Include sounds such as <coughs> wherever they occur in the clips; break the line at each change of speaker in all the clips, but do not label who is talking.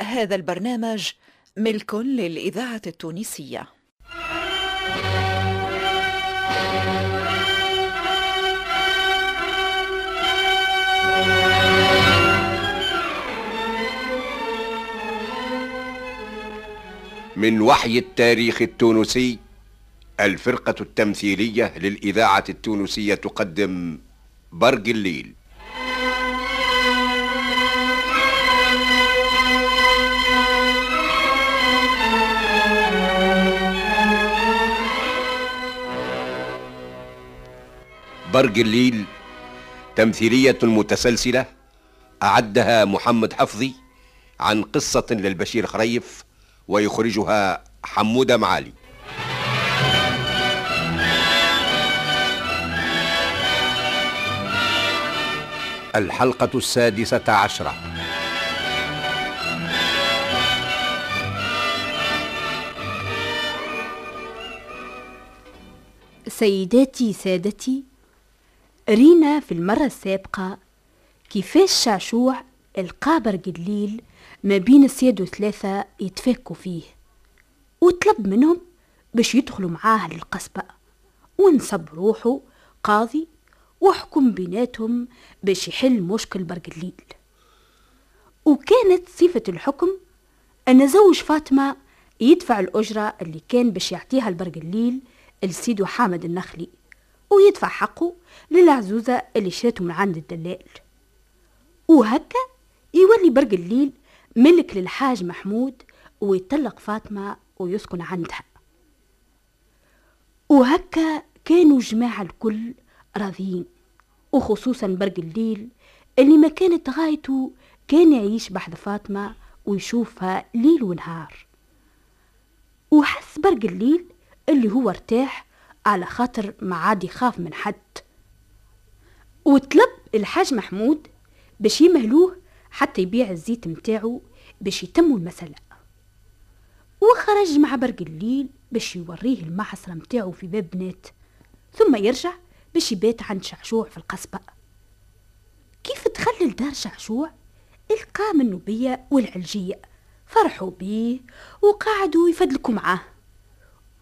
هذا البرنامج ملك للإذاعة التونسية.
من وحي التاريخ التونسي الفرقة التمثيلية للإذاعة التونسية تقدم برق الليل. برق الليل تمثيلية متسلسلة أعدها محمد حفظي عن قصة للبشير خريف ويخرجها حمودة معالي. الحلقة السادسة عشرة.
سيداتي سادتي رينا في المرة السابقة كيفاش شعشوع القابر قليل ما بين السيد وثلاثة يتفكوا فيه. وطلب منهم باش يدخلوا معاه للقصبة ونصب روحه قاضي وحكم بيناتهم باش يحل مشكل برقليل وكانت صفة الحكم أن زوج فاطمة يدفع الأجرة اللي كان باش يعطيها البرقليل السيد حامد النخلي. ويدفع حقه للعزوزة اللي شرته من عند الدلال. وهكا يولي برق الليل ملك للحاج محمود ويطلق فاطمة ويسكن عندها. وهكا كانوا جماعة الكل راضيين وخصوصا برق الليل اللي ما كانت غايته كان يعيش بحد فاطمة ويشوفها ليل ونهار. وحس برق الليل اللي هو ارتاح على خاطر ما عاد يخاف من حد. وطلب الحاج محمود باش يمهلوه حتى يبيع الزيت متاعه باش يتموا المسألة. وخرج مع برق الليل باش يوريه المعصرة متاعه في باب بنات ثم يرجع باش يبات عند شعشوع في القصبة. كيف دخل لدار شعشوع القاه من النوبية والعلجية؟ فرحوا بيه وقعدوا يفدلكوا معاه.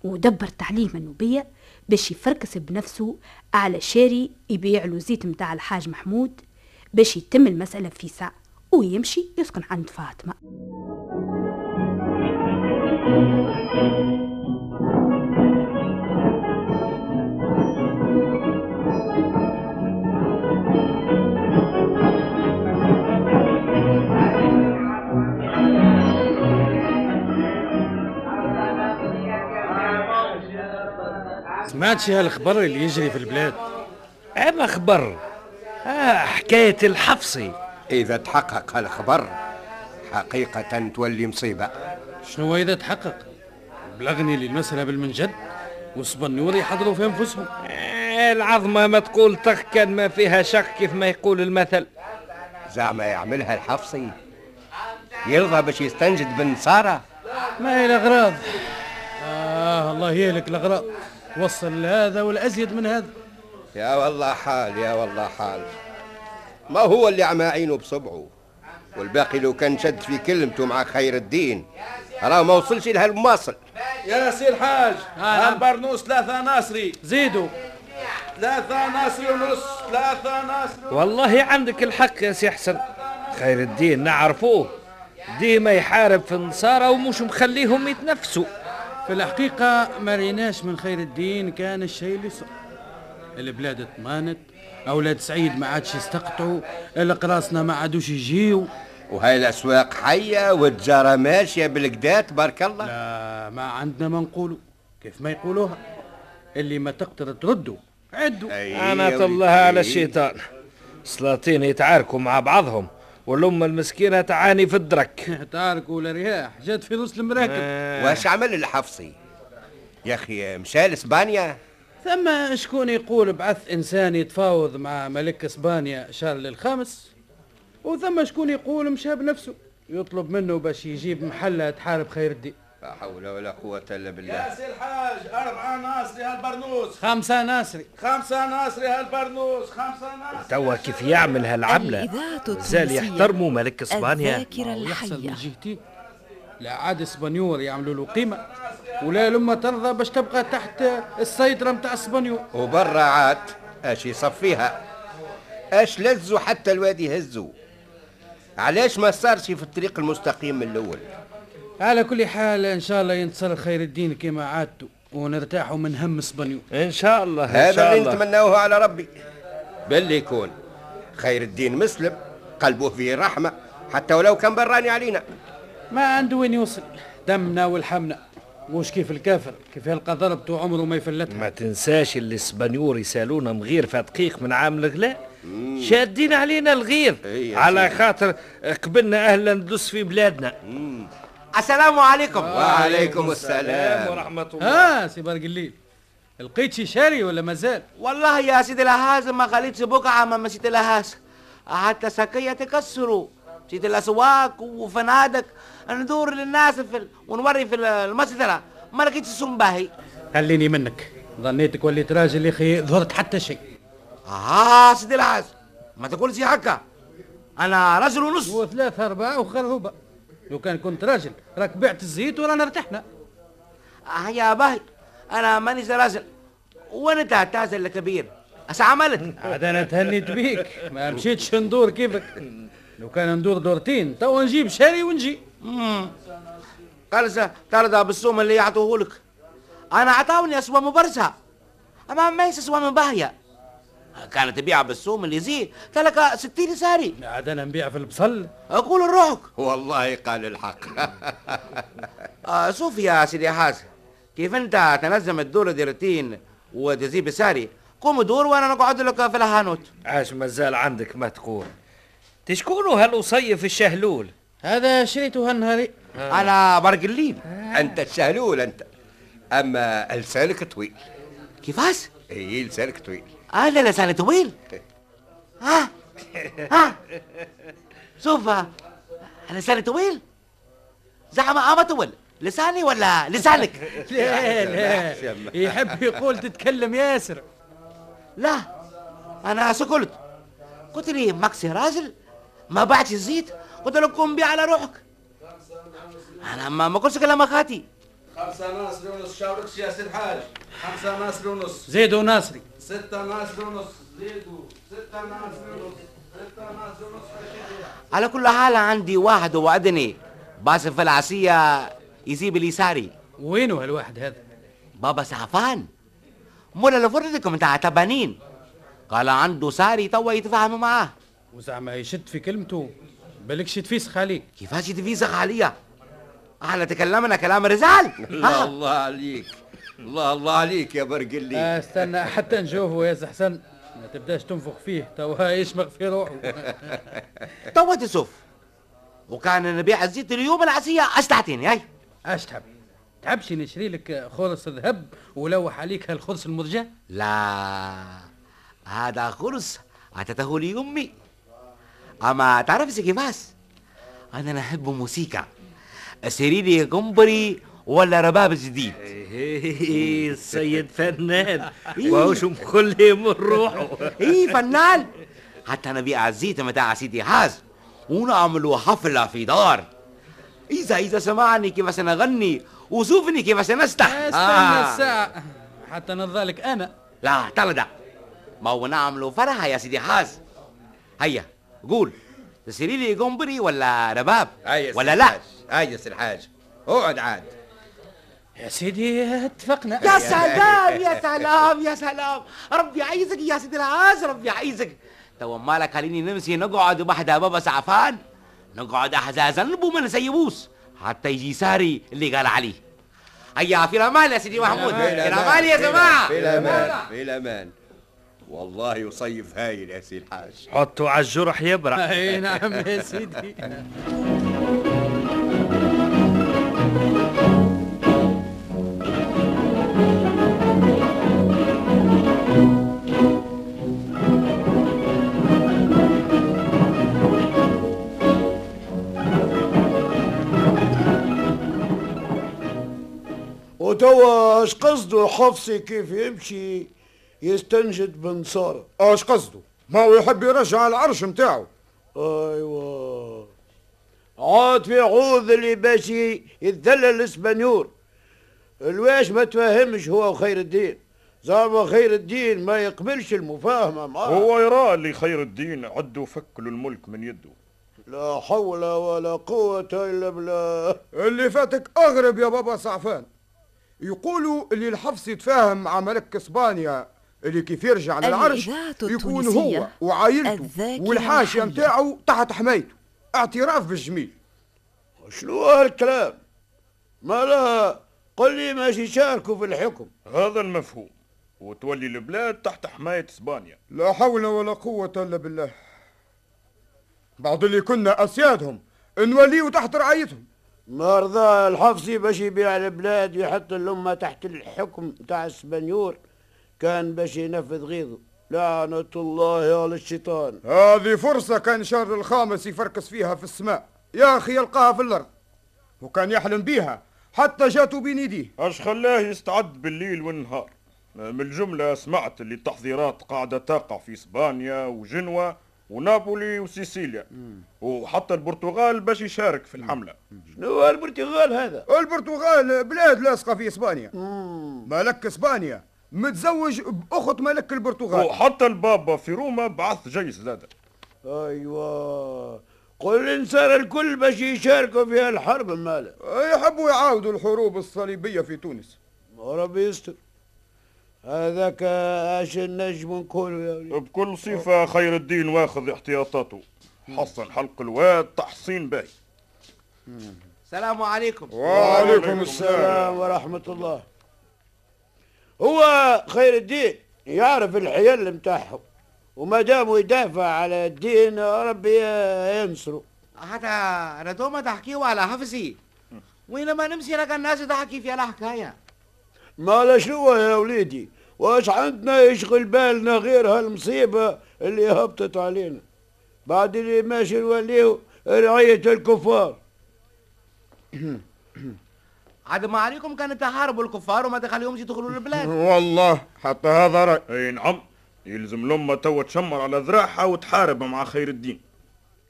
ودبر تعليم النوبية باش يفركس بنفسه على شاري يبيع له زيت متاع الحاج محمود باش يتم المسألة في ساعة ويمشي يسكن عند فاطمة.
سمعتش هالخبر اللي يجري في البلاد.
أما خبر؟ آه حكاية الحفصي
إذا تحقق هالخبر حقيقة تولي مصيبة.
شنو إذا تحقق؟ بلغني المسألة بالمنجد وصبنور يحضروا في أنفسهم.
آه العظمة ما تقول تخ كان ما فيها شك كيف ما يقول المثل.
زعما يعملها الحفصي يرضى باش يستنجد بالنصارى
ما هي الأغراض؟ آه الله يهلك الأغراض. وصل لهذا والأزيد من هذا.
يا والله حال يا والله حال. ما هو اللي عم عينه بصبعه؟ والباقي لو كان شد في كلمته مع خير الدين راه ما وصلش لها المواصل
يا سي الحاج
آه.
البرنوس ثلاثة ناصري.
زيدوا.
ثلاثة ناصري ونص ثلاثة ناصري
والله عندك الحق يا سي حسن. خير الدين نعرفوه. ديما يحارب في النصارى ومش مخليهم يتنفسوا.
في الحقيقة ما ريناش من خير الدين كان الشيء اللي صار البلاد طمانت أولاد سعيد ما عادش يستقطعوا القراصنة ما عادوش يجيوا
وهاي الأسواق حية والتجارة ماشية بالكدا تبارك الله.
لا ما عندنا ما نقولوا. كيف ما يقولوها؟ اللي ما تقدر تردوا عدوا.
أي
أنا الله على. الشيطان. سلاطين يتعاركوا مع بعضهم. والأمة المسكينة تعاني في الدرك. <laughs>
تارك ولا رياح جات في نص المراكب
واش عمل الحفصي يا أخي مشى لإسبانيا
ثم شكون يقول بعث إنسان يتفاوض مع ملك إسبانيا شارل الخامس وثم شكون يقول مشى بنفسه يطلب منه باش يجيب محلة تحارب خير الدين.
لا حول ولا قوة إلا بالله.
يا سي الحاج أربعة ناصري هالبرنوس
خمسة ناصري.
خمسة ناصري هالبرنوس خمسة ناصري
توا كيف يعمل هالعملة زال يحترموا ملك إسبانيا.
الذاكرة الحية.
لا عاد إسبانيول يعملوا له قيمة. ولا لما ترضى باش تبقى تحت السيطرة متاع إسبانيول.
وبرا عاد أش يصفيها؟ أش لزوا حتى الوادي يهزوا علاش ما صارش في الطريق المستقيم من الأول؟
على كل حال إن شاء الله ينتصر خير الدين كما عادته ونرتاحوا من هم إسبانيول.
إن شاء الله إن
هذا
شاء
اللي
الله.
نتمناه على ربي. باللي يكون. خير الدين مسلم قلبه فيه رحمة حتى ولو كان براني علينا.
ما عنده وين يوصل. دمنا ولحمنا مش كيف الكافر؟ كيف يلقى ضربته عمره ما يفلتها
ما تنساش اللي الاسبانيول يسألونا مغير في دقيق من عام الغلاء. شادين علينا الغير.
إيه
على. خاطر قبلنا أهلا ندس في بلادنا.
السلام عليكم.
وعليكم السلام.
ورحمة الله.
ها سي برق الليل لقيت شي شاري ولا مازال
والله يا سيدي الهاز ما خليتش بقعة ما مشيت الهاز حتى سكية تكسروا مشيت الأسواق وفنادق. ندور للناس في ال... ونوري في المسجد ما لقيتش سنباهي.
خليني منك. ظنيتك وليت راجل يا أخي ظهرت حتى شيء
آه سيدي الهاز ما تقولش هكا. أنا رجل ونص
وثلاثة أربعة وخرهوبة. لو كان كنت راجل راك بعت الزيت ورانا ارتحنا.
آه يا باهي أنا مانيش راجل. وأنت تازل الكبير أش عملت؟ <laughs>
عاد أنا تهنيت بيك. ما مشيتش ندور كيفك. لو كان ندور دورتين تو نجيب شاري ونجي.
قال ترضى بالسوم اللي يعطوه لك. أنا عطاوني اسوام برشا أما ما هيش اسوام باهية. كانت تبيع بالسوم اللي زي تلك ستين ساري.
عاد أنا نبيع في البصل.
أقول لروحك
والله قال الحق. <laughs>
آه شوف يا سيدي حاج كيف أنت تنظم الدور ديرتين وتزيب ساري قوم دور وأنا نقعد لك في الهانوت.
عاش مازال عندك ما تقول. تشكونوا هالوصيف الشهلول.
هذا شريته هالنهاري
أنا برق الليل. <laughs>
أنت الشهلول أنت. أما لسانك طويل.
كيفاش؟
اي لسانك طويل.
آه لا لساني طويل. ها؟ ها؟ شوف آه، لساني طويل. زعما اما طول. لساني ولا لسانك؟
لا لا يحب يقول تتكلم ياسر.
لا أنا سكت. قلت لي ماكش راجل ما بعتش الزيت قلت له قوم بيه على روحك. أنا ما ما قلتش كلام اخاتي
خمسة ناصري ونص شاوركش يا سي الحاج خمسة ناصري ونص
زيدوا ناصري.
ستة ناصري ونص زيدوا ستة ناصري ونص ستة ناصري ونص
على كل حال عندي واحد وعدني باسم في العصية يسيب اليساري.
وينه هالواحد هذا؟
بابا سعفان. مولا لفرتكم انت تبانين. قال عنده ساري توا يتفاهموا معاه.
وزعما يشد في كلمته. بالكش تفيسخ عليك
كيفاش يتفيسخ عليا إحنا تكلمنا كلام رجال.
الله
ها
الله عليك. الله الله عليك يا برق اللي
آه، استنى حتى نشوفه يا حسن ما تبداش تنفخ فيه. توا <laughs> يشمخ في روحه؟ <laughs>
توا تشوف وكان نبيع الزيت اليوم العشية أشتعتيني هاي.
أش تحب؟ تحبش نشري لك خرص ذهب ولوح عليك هالخرص المرجع
لا. هذا خرص أعطته لي أمي أما تعرف كيفاش أنا نحب موسيقى. سيري لي قنبري ولا رباب جديد.
إيه، السيد فنان. <laughs> وهوش مخلي من روحه.
إيه فنان. حتى نبيع الزيت متاع سيدي حاز ونعملوا حفلة في دار. إذا إذا سمعني كيف سنغني وشوفني كيف سنستح
أستنى
آه.
الساعة. حتى نرضالك أنا.
لا تلدع ما هو نعملوا فرح يا سيدي حاز هيا قول. تسيري لي قنبري ولا رباب؟
هاي يا سي
ولا لا؟
الحاج. هاي يا سي الحاج. اقعد عاد.
يا سيدي اتفقنا.
يا سلام يا سلام يا سلام. ربي يعيزك يا سيدي العاز ربي يعيزك تو مالك خليني نمشي نقعد بحدا بابا سعفان. نقعد احزازا وما نسيبوس حتى يجي ساري اللي قال عليه هيا في الأمان يا سيدي محمود. في الأمان يا جماعة.
في الأمان في الأمان. والله يصيف هايل يا سي الحاج.
حطوا على الجرح يبرع. <laughs>
أي نعم يا سيدي.
وتوا اش قصده الحفصي كيف يمشي؟ يستنجد بنصارى
اش قصده؟ ما هو يحب يرجع العرش متاعه.
أيوه. عاد في عوض اللي باش يتذلل الاسبانيور الواش ما تفهمش هو وخير الدين. زعما خير الدين ما يقبلش المفاهمة معاه.
هو يرى اللي خير الدين عدو فكلوا الملك من يده.
لا حول ولا قوة إلا بالله.
اللي فاتك أغرب يا بابا سعفان يقولوا اللي الحفص يتفاهم مع ملك إسبانيا اللي كيف يرجع للعرش يكون هو وعائلته
الحية.
متاعه تحت حمايته. اعتراف بالجميل.
شنو هالكلام ما لا قل لي ماشي يشاركوا في الحكم.
هذا المفهوم. وتولي البلاد تحت حماية إسبانيا.
لا حول ولا قوة إلا بالله. بعض اللي كنا أسيادهم نوليوا تحت رعايتهم.
ما رضى الحفصي باش يبيع البلاد ويحط الأمة تحت الحكم تاع اسبانيور كان باش ينفذ غيظه لعنة الله على الشيطان.
هذه فرصة كان شهر الخامس يفركس فيها في السماء. يا أخي يلقاها في الأرض. وكان يحلم بيها. حتى جاتوا بين يديه
اش خلاه يستعد بالليل والنهار. من الجملة سمعت اللي التحضيرات قاعدة تقع في إسبانيا وجنوة ونابولي وسيسيليا. وحتى البرتغال باش يشارك في الحملة.
شنو البرتغال هذا؟
البرتغال بلاد لاصقة في إسبانيا. ملك إسبانيا. متزوج بأخت ملك البرتغال.
وحتى البابا في روما بعث جيش زادة.
أيوه. قل الانسان الكل باش يشاركوا في هالحرب ماله
يحبوا يعاودوا الحروب الصليبية في تونس.
ربي يستر. هذاك اش النجم نقولوا يا وليد؟
بكل صفة خير الدين واخذ احتياطاته. حصن حلق الواد تحصين باهي.
السلام عليكم.
وعليكم
السلام. ورحمة الله. هو خير الدين يعرف الحيل متاعهم وما داموا يدافع على الدين ربي ينصره.
حتى أنا دوما تحكيوا على حفظي. وينما نمشي لك الناس تحكي في الحكاية.
ما لا شنو يا وليدي؟ واش عندنا يشغل بالنا غير هالمصيبة اللي هبطت علينا؟ بعد اللي ماشي نوليه رعية الكفار. <coughs>
عاد ما عليكم كانت تحاربوا الكفار وما تخليهمش يدخلوا البلاد.
والله حتى هذا رأي.
اي نعم يلزم الأمة توا تشمر على ذراعها وتحارب مع خير الدين.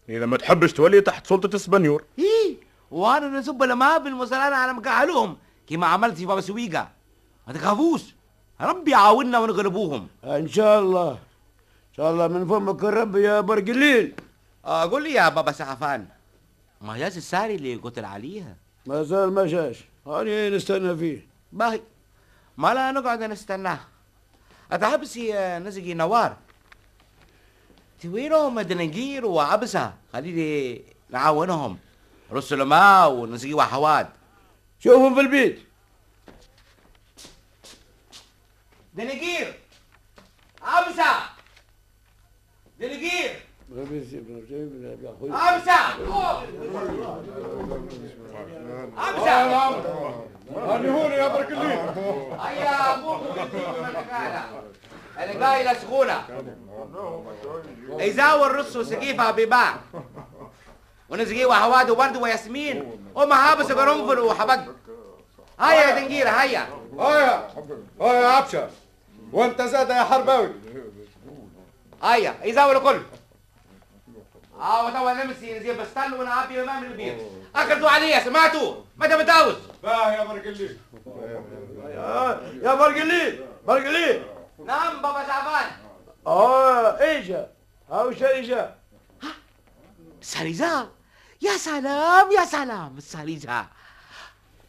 إذا ما تحبش تولي تحت سلطة اسبانيور
إيه وأنا نسب الماء بالمسلانة على مكحلهم كما عملت في بابا سويقة ما تخافوش. ربي يعاوننا ونغلبوهم.
إن شاء الله. إن شاء الله من فمك الرب يا برقليل.
آه قول لي يا بابا سعفان ما جاش الساري اللي قتل عليها؟
ما زال ما جاش هاني نستنى فيه؟
باهي. ما لا نقعد نستناه. أتحبسي آه، نزقي نوار؟ توينهم دنجير وعبسة. خليني نعاونهم. رسل ماء ونسقي وحواد.
شوفهم في البيت.
دنجير. عبسة. دنجير. عبسة عبسة
هاني هون يا برك الليل
هيا ابوكم القايلة سخونة يزاور رص وسقيفة بباع ونسقيه وحواد وورد وياسمين ومحابس قرنفل وحبق هيا يا دنجيرة هيا
هيا هيا يا عبشة وانت زاد يا حرباوي
هيا يزاور الكل آه وتوا نمسي نجيب بستان ونعبي امام البيت اكلتوا عليا سمعتوا متى بتاوز
باه يا برك الليل
يا برقليل برقليل
نعم بابا شعبان
آه ايجا هاو شريجا
ساليزا؟ يا سلام يا سلام الساليزا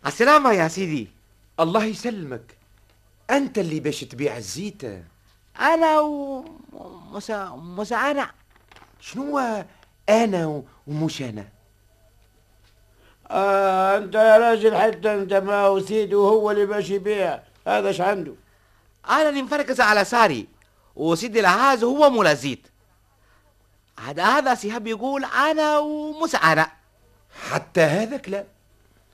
السلامة يا سيدي.
الله يسلمك. أنت اللي باش تبيع الزيت.
أنا و مسا مساعدة.
شنو أنا ومش أنا.
آه أنت يا راجل حتى أنت ما هو سيد وهو اللي باش يبيع هذا إيش عنده؟
أنا اللي مفركز على ساري وسيدي العاز هو مولا زيت هذا هذا سيهب يقول أنا ومساعدة
حتى هذا كلام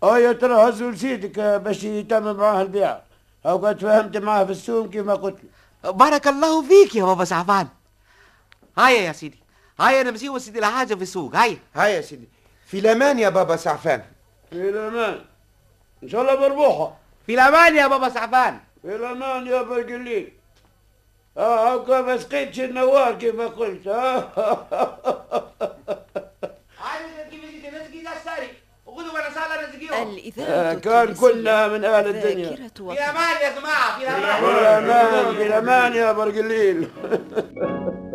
آه يا ترى هزوا لسيدك باش يتم معاه البيع. أو قد فهمت معاه في السوق كما قلت
بارك الله فيك يا بابا سعفان. هيا يا سيدي. هيا نمشي وسيدي الحاجة في السوق هيا.
هيا يا سيدي. في الأمان يا بابا سعفان.
في الأمان. إن شاء الله مربوحه
في الأمان يا بابا سعفان.
في الأمان يا برق الليل آه هكا ما سقيتش النوار كيف قلت؟
آه. <laughs> سالة نسقيهم.
الإذاعة
كان كلنا من أهل الدنيا.
في الأمان يا جماعة في
الأمان. في الأمان يا برق <laughs>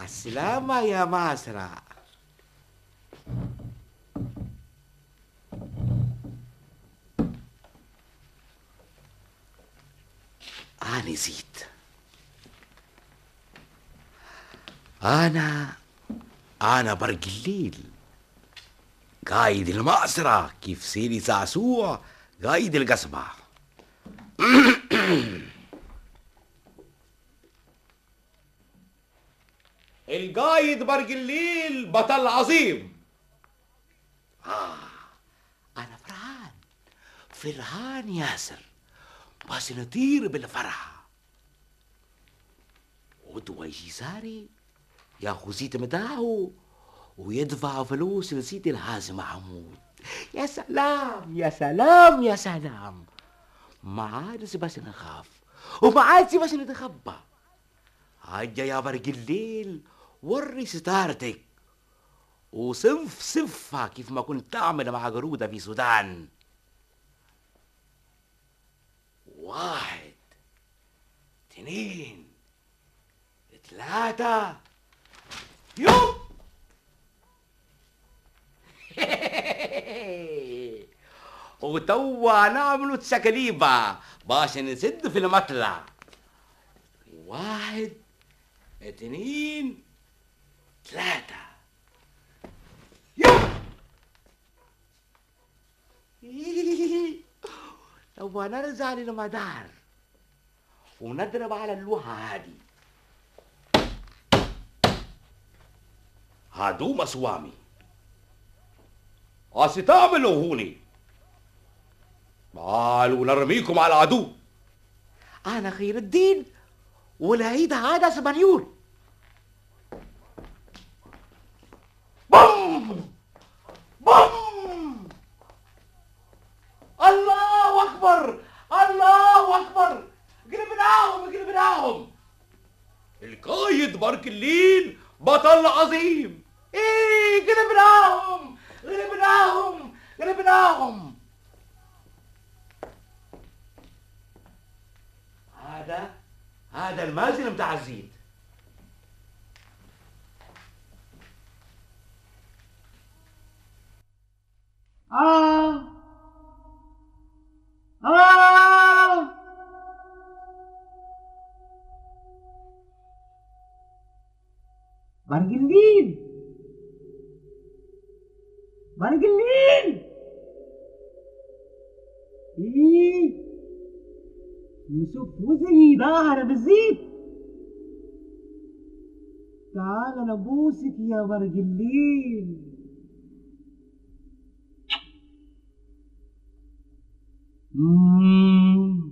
عالسلامة يا ماسرة أنا نسيت أنا أنا برق الليل. قايد المأسرة كيف سيري سعسوع قايد القصبة. <clears throat> القايد برق الليل بطل عظيم. آه أنا فرحان. فرحان ياسر. بس نطير بالفرحة. ودوى جيزاري ياخذ زيت متاعه ويدفع فلوس لسيدي الحاج محمود يا سلام يا سلام يا سلام. ما عادش باش نخاف وما عادش باش نتخبى. هيا يا برق الليل وري ستارتك. وصف صفها كيف ما كنت تعمل مع قرودة في السودان واحد اثنين ثلاثة. يوم <laughs> وتوا نعملوا تسكليبة باش نسد في المطلع واحد اثنين ثلاثة. يوم توا نرجع للمدار ونضرب على اللوحة هادي هادو مسوامي. عسي تعملوا هوني. تعالوا نرميكم على العدو أنا خير الدين والعيد هذا سبانيول بوم بوم! الله أكبر! الله أكبر! قلبناهم قلبناهم القايد برك الليل بطل عظيم! إيه قلبناهم غلبناهم غلبناهم هذا هذا المازن بتاع الزيت. آه آه برق الليل برق الليل إيه نشوف وزني ظاهرة بالزيت تعال أنا بوسك يا برق الليل مم.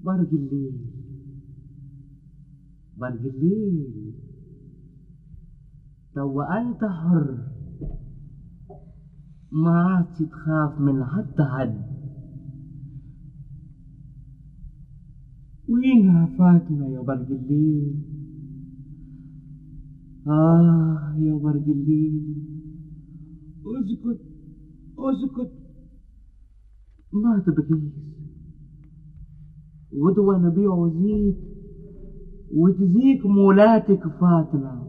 برق الليل. برق الليل. تو أنت حر. ما عادش تخاف من حتى حد. وينها فاطمة يا برق الليل؟ آه يا برق الليل. أسكت. أسكت. ما تبكيش غدوة نبيع زيت وتزيك مولاتك فاطمة.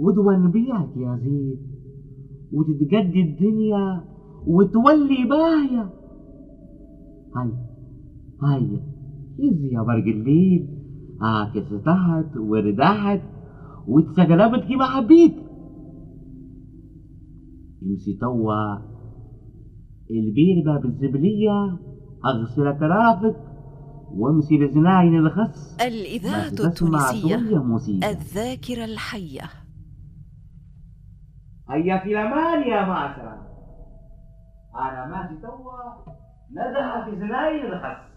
غدوة نبيعك يا زيت وتتجدي الدنيا وتولي باهية هيا هيا إذ يا برق الليل. كسرتها ورداحت واتسقلبت كيما حبيت. يمشي توا البير باب الزبلية أغسل كرافك وامشي لزناين الخس.
الإذاعة التونسية الذاكرة الحية.
هيا في الأمان يا معشرة أنا ماشي توا ندها في زناين الخس.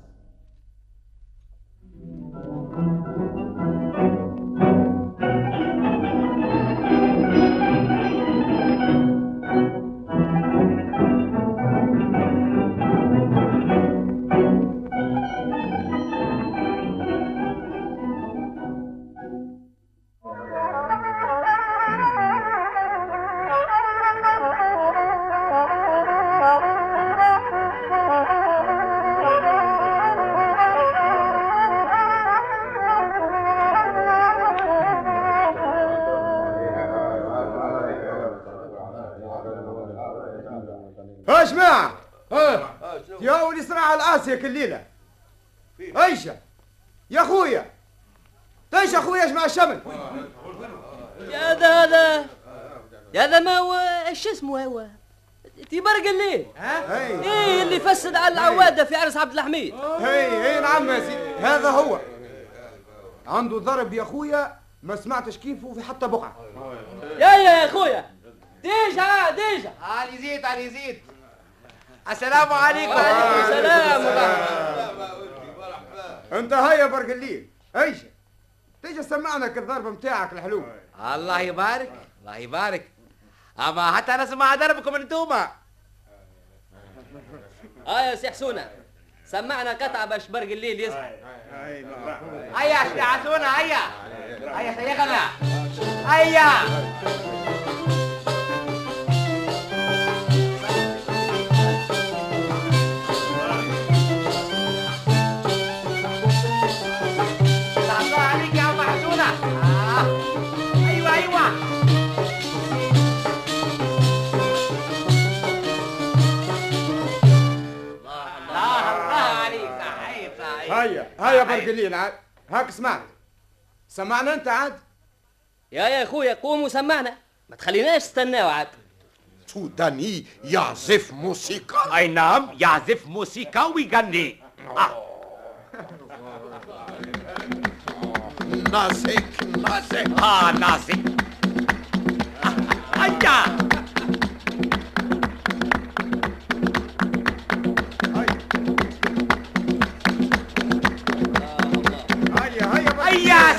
كل ليلة ايشا يا خويا إيش أخويا اجمع الشمل؟
يا هذا هذا. يا هذا ما هو إيش اسمه هو؟ تي برق الليل.
ها؟
إيه اللي فسد على العوادة في عرس عبد الحميد.
هي هي نعم يا سيدي. هذا هو. عنده ضرب يا خويا ما سمعتش كيفه في حتى بقعة.
يا يا يا أخويا. إيجا إيجا.
علي زيد علي زيد. السلام عليكم.
وعليكم السلام. ورحمه
انت هيا برق الليل. ايشا تيجي سمعنا الضربة متاعك الحلو
الله يبارك. الله يبارك. أما حتى نسمع دربكم انتوما
آه يا سي حسونه سمعنا قطعه باش برق الليل يصحى
هيا اشتعسونا هيا. هيا سيغنا هيا.
هيا هيا برق الليل عاد. هاك سمعنا سمعنا انت عاد؟
يا يا اخويا قوم وسمعنا ما تخليناش نستناو عاد.
سوداني يعزف موسيقى
أي نعم يعزف موسيقى ويغني آه.
ناسك ناسك
آه ناسي هيا
هيا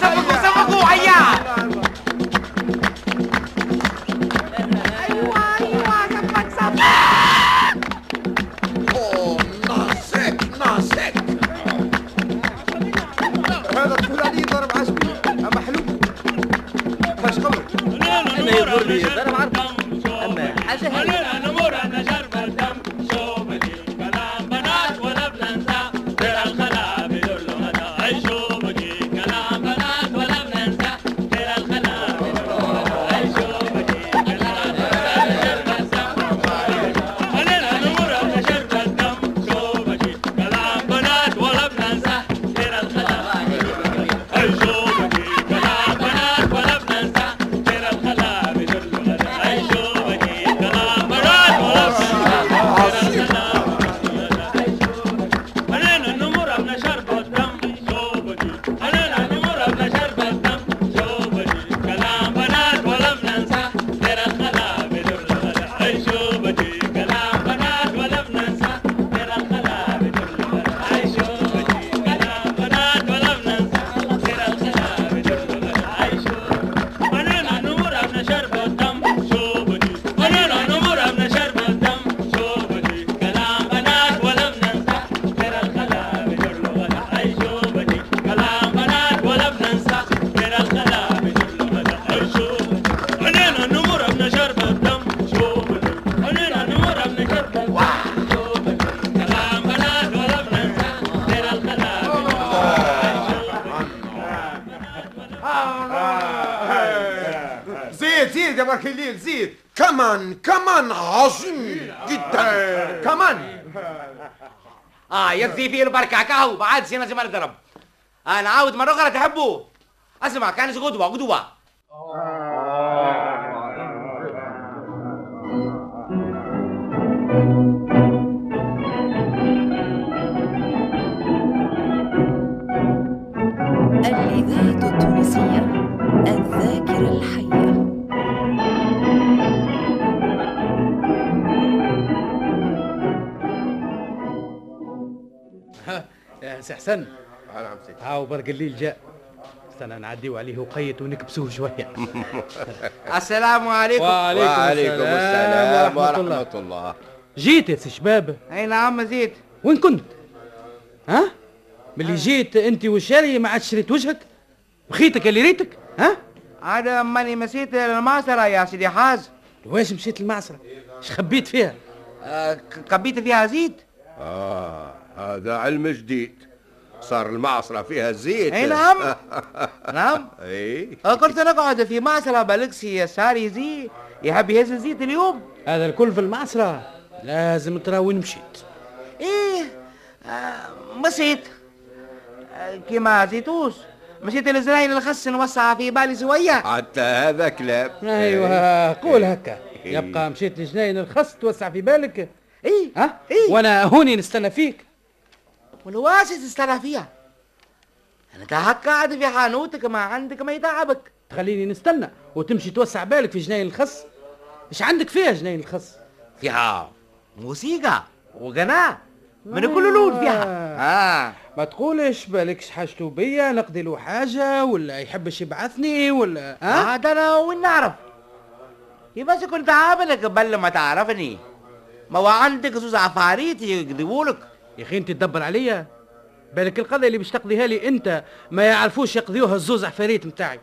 هيا
سبقوا سبقوا هيا
أوه،
آه يكفي فيه البركة. كاهو بعد سينا زي ما نضرب أنا عاود مرة أخرى تحبه أسمع كان قدوه قدوه
الإذاعة التونسية الذاكرة الحية.
سي حسن
نعم سيدي
هاو برق الليل جاء استنى نعديو عليه وقيت ونكبسوه شوية <laughs>
السلام عليكم
وعليكم,
وعليكم السلام
ورحمة الله.
ورحمة الله
جيت يا سي شباب
أي نعم زيد
وين كنت؟ ها؟ ملي جيت أنت والشاري ما عادش شريت وجهك؟ بخيتك اللي ريتك؟ ها؟
هذا ماني مسيت المعصرة يا سيدي حاز
واش مشيت المعصرة؟ إيش خبيت فيها؟
آه، كبيت فيها زيت
آه هذا علم جديد صار المعصرة فيها زيت.
إي نعم. <laughs> نعم. إي. قلت نقعد في معصرة بلقسي يساري زي يحب يهز الزيت اليوم.
هذا الكل في المعصرة. لازم ترى وين مشيت.
إيه آه، مسيت آه، كيما زيتوس. مشيت للزراير الخس نوسع في بالي شوية
حتى هذا كلام
أيوه قول هكا. يبقى مشيت لجناين الخص توسع في بالك.
إيه
ها؟
إيه.
وأنا هوني نستنى فيك.
والواش تستنى فيها. انت هكا قاعد في حانوتك ما عندك ما يتعبك.
تخليني نستنى وتمشي توسع بالك في جناين الخص إيش عندك فيها جناين الخص
فيها موسيقى وغناء. من كل لون فيها. آه.
ما تقولش بالكش حاجته بيا نقضي له حاجة ولا يحبش يبعثني ولا ها؟
هذا أنا وين نعرف؟ كيفاش كنت عاملك قبل ما تعرفني. ما هو عندك زوز عفاريت يكذبولك
يا أخي أنت تدبر عليا؟ بالك القضية اللي باش تقضيها لي أنت ما يعرفوش يقضيوها الزوز عفاريت متاعي.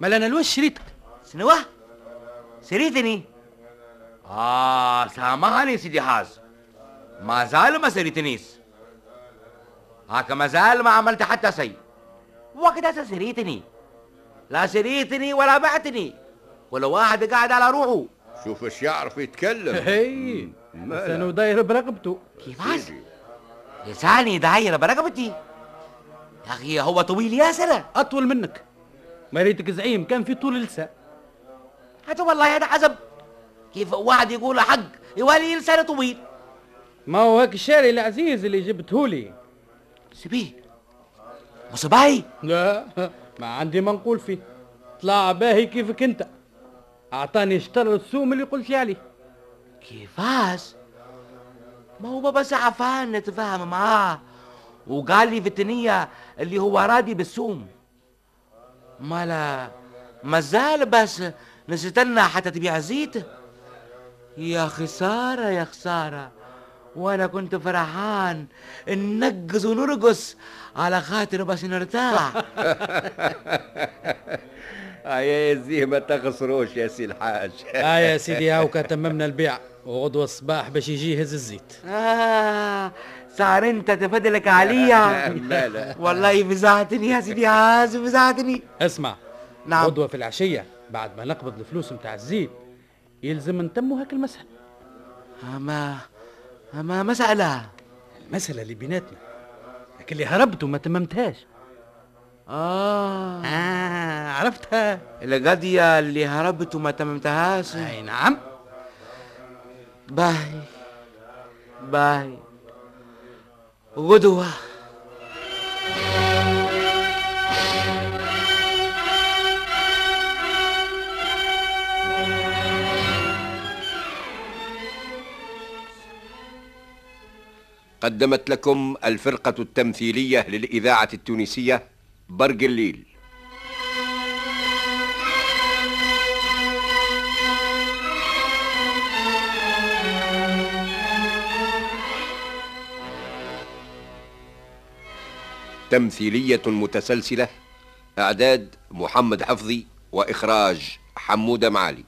ما أنا الوش شريتك
شنو؟ سريتني آه سامحني سيدي حاز ما زال ما سريتنيش هاك ما زال ما عملت حتى شيء. وقتها سريتني لا سريتني ولا بعتني. ولا واحد قاعد على روحه.
شوف إيش يعرف يتكلم.
هي. لسانه داير برقبته.
كيفاش لساني داير برقبتي. يا أخي هو طويل ياسر
أطول منك. ما ريتك زعيم كان في طول لسان
هذا والله هذا عزب. كيف واحد يقول حق يوالي لسانه طويل؟
ما هو هاك الشاري العزيز اللي جبته لي.
سبيه مصباي
لا ما عندي ما نقول فيه. طلع باهي كيفك أنت. أعطاني شطر السوم اللي قلت لي عليه.
كيفاش؟ ما هو بابا سعفان نتفاهم معاه. وقال لي في التنية اللي هو راضي بالسوم. ما لا ما زال بس نستنى حتى تبيع الزيت يا خسارة يا خسارة. وأنا كنت فرحان. ننقز ونرقص على خاطر بس نرتاح. <laughs>
يا زيه ما تخسروش يا سي الحاج. <laughs>
آه يا سيدي هاوكا تممنا البيع. وغدوة الصباح باش يجي يهز الزيت.
آه صار أنت تفضلك عليا. <laughs>
لا لا.
والله فزعتني يا سيدي عاز فزعتني.
اسمع
نعم.
غدوة في العشية بعد ما نقبض الفلوس متاع الزيت يلزم نتموا هاك المسألة.
ما ما مسألة.
المسألة اللي بيناتنا لكن اللي هربت وما تممتهاش.
آه.
آه عرفتها
القضية اللي هربت وما تممتهاش.
أي نعم.
باهي. باهي. غدوة.
قدمت لكم الفرقة التمثيلية للإذاعة التونسية برق الليل. تمثيلية متسلسلة إعداد محمد حفظي وإخراج حمودة معالي.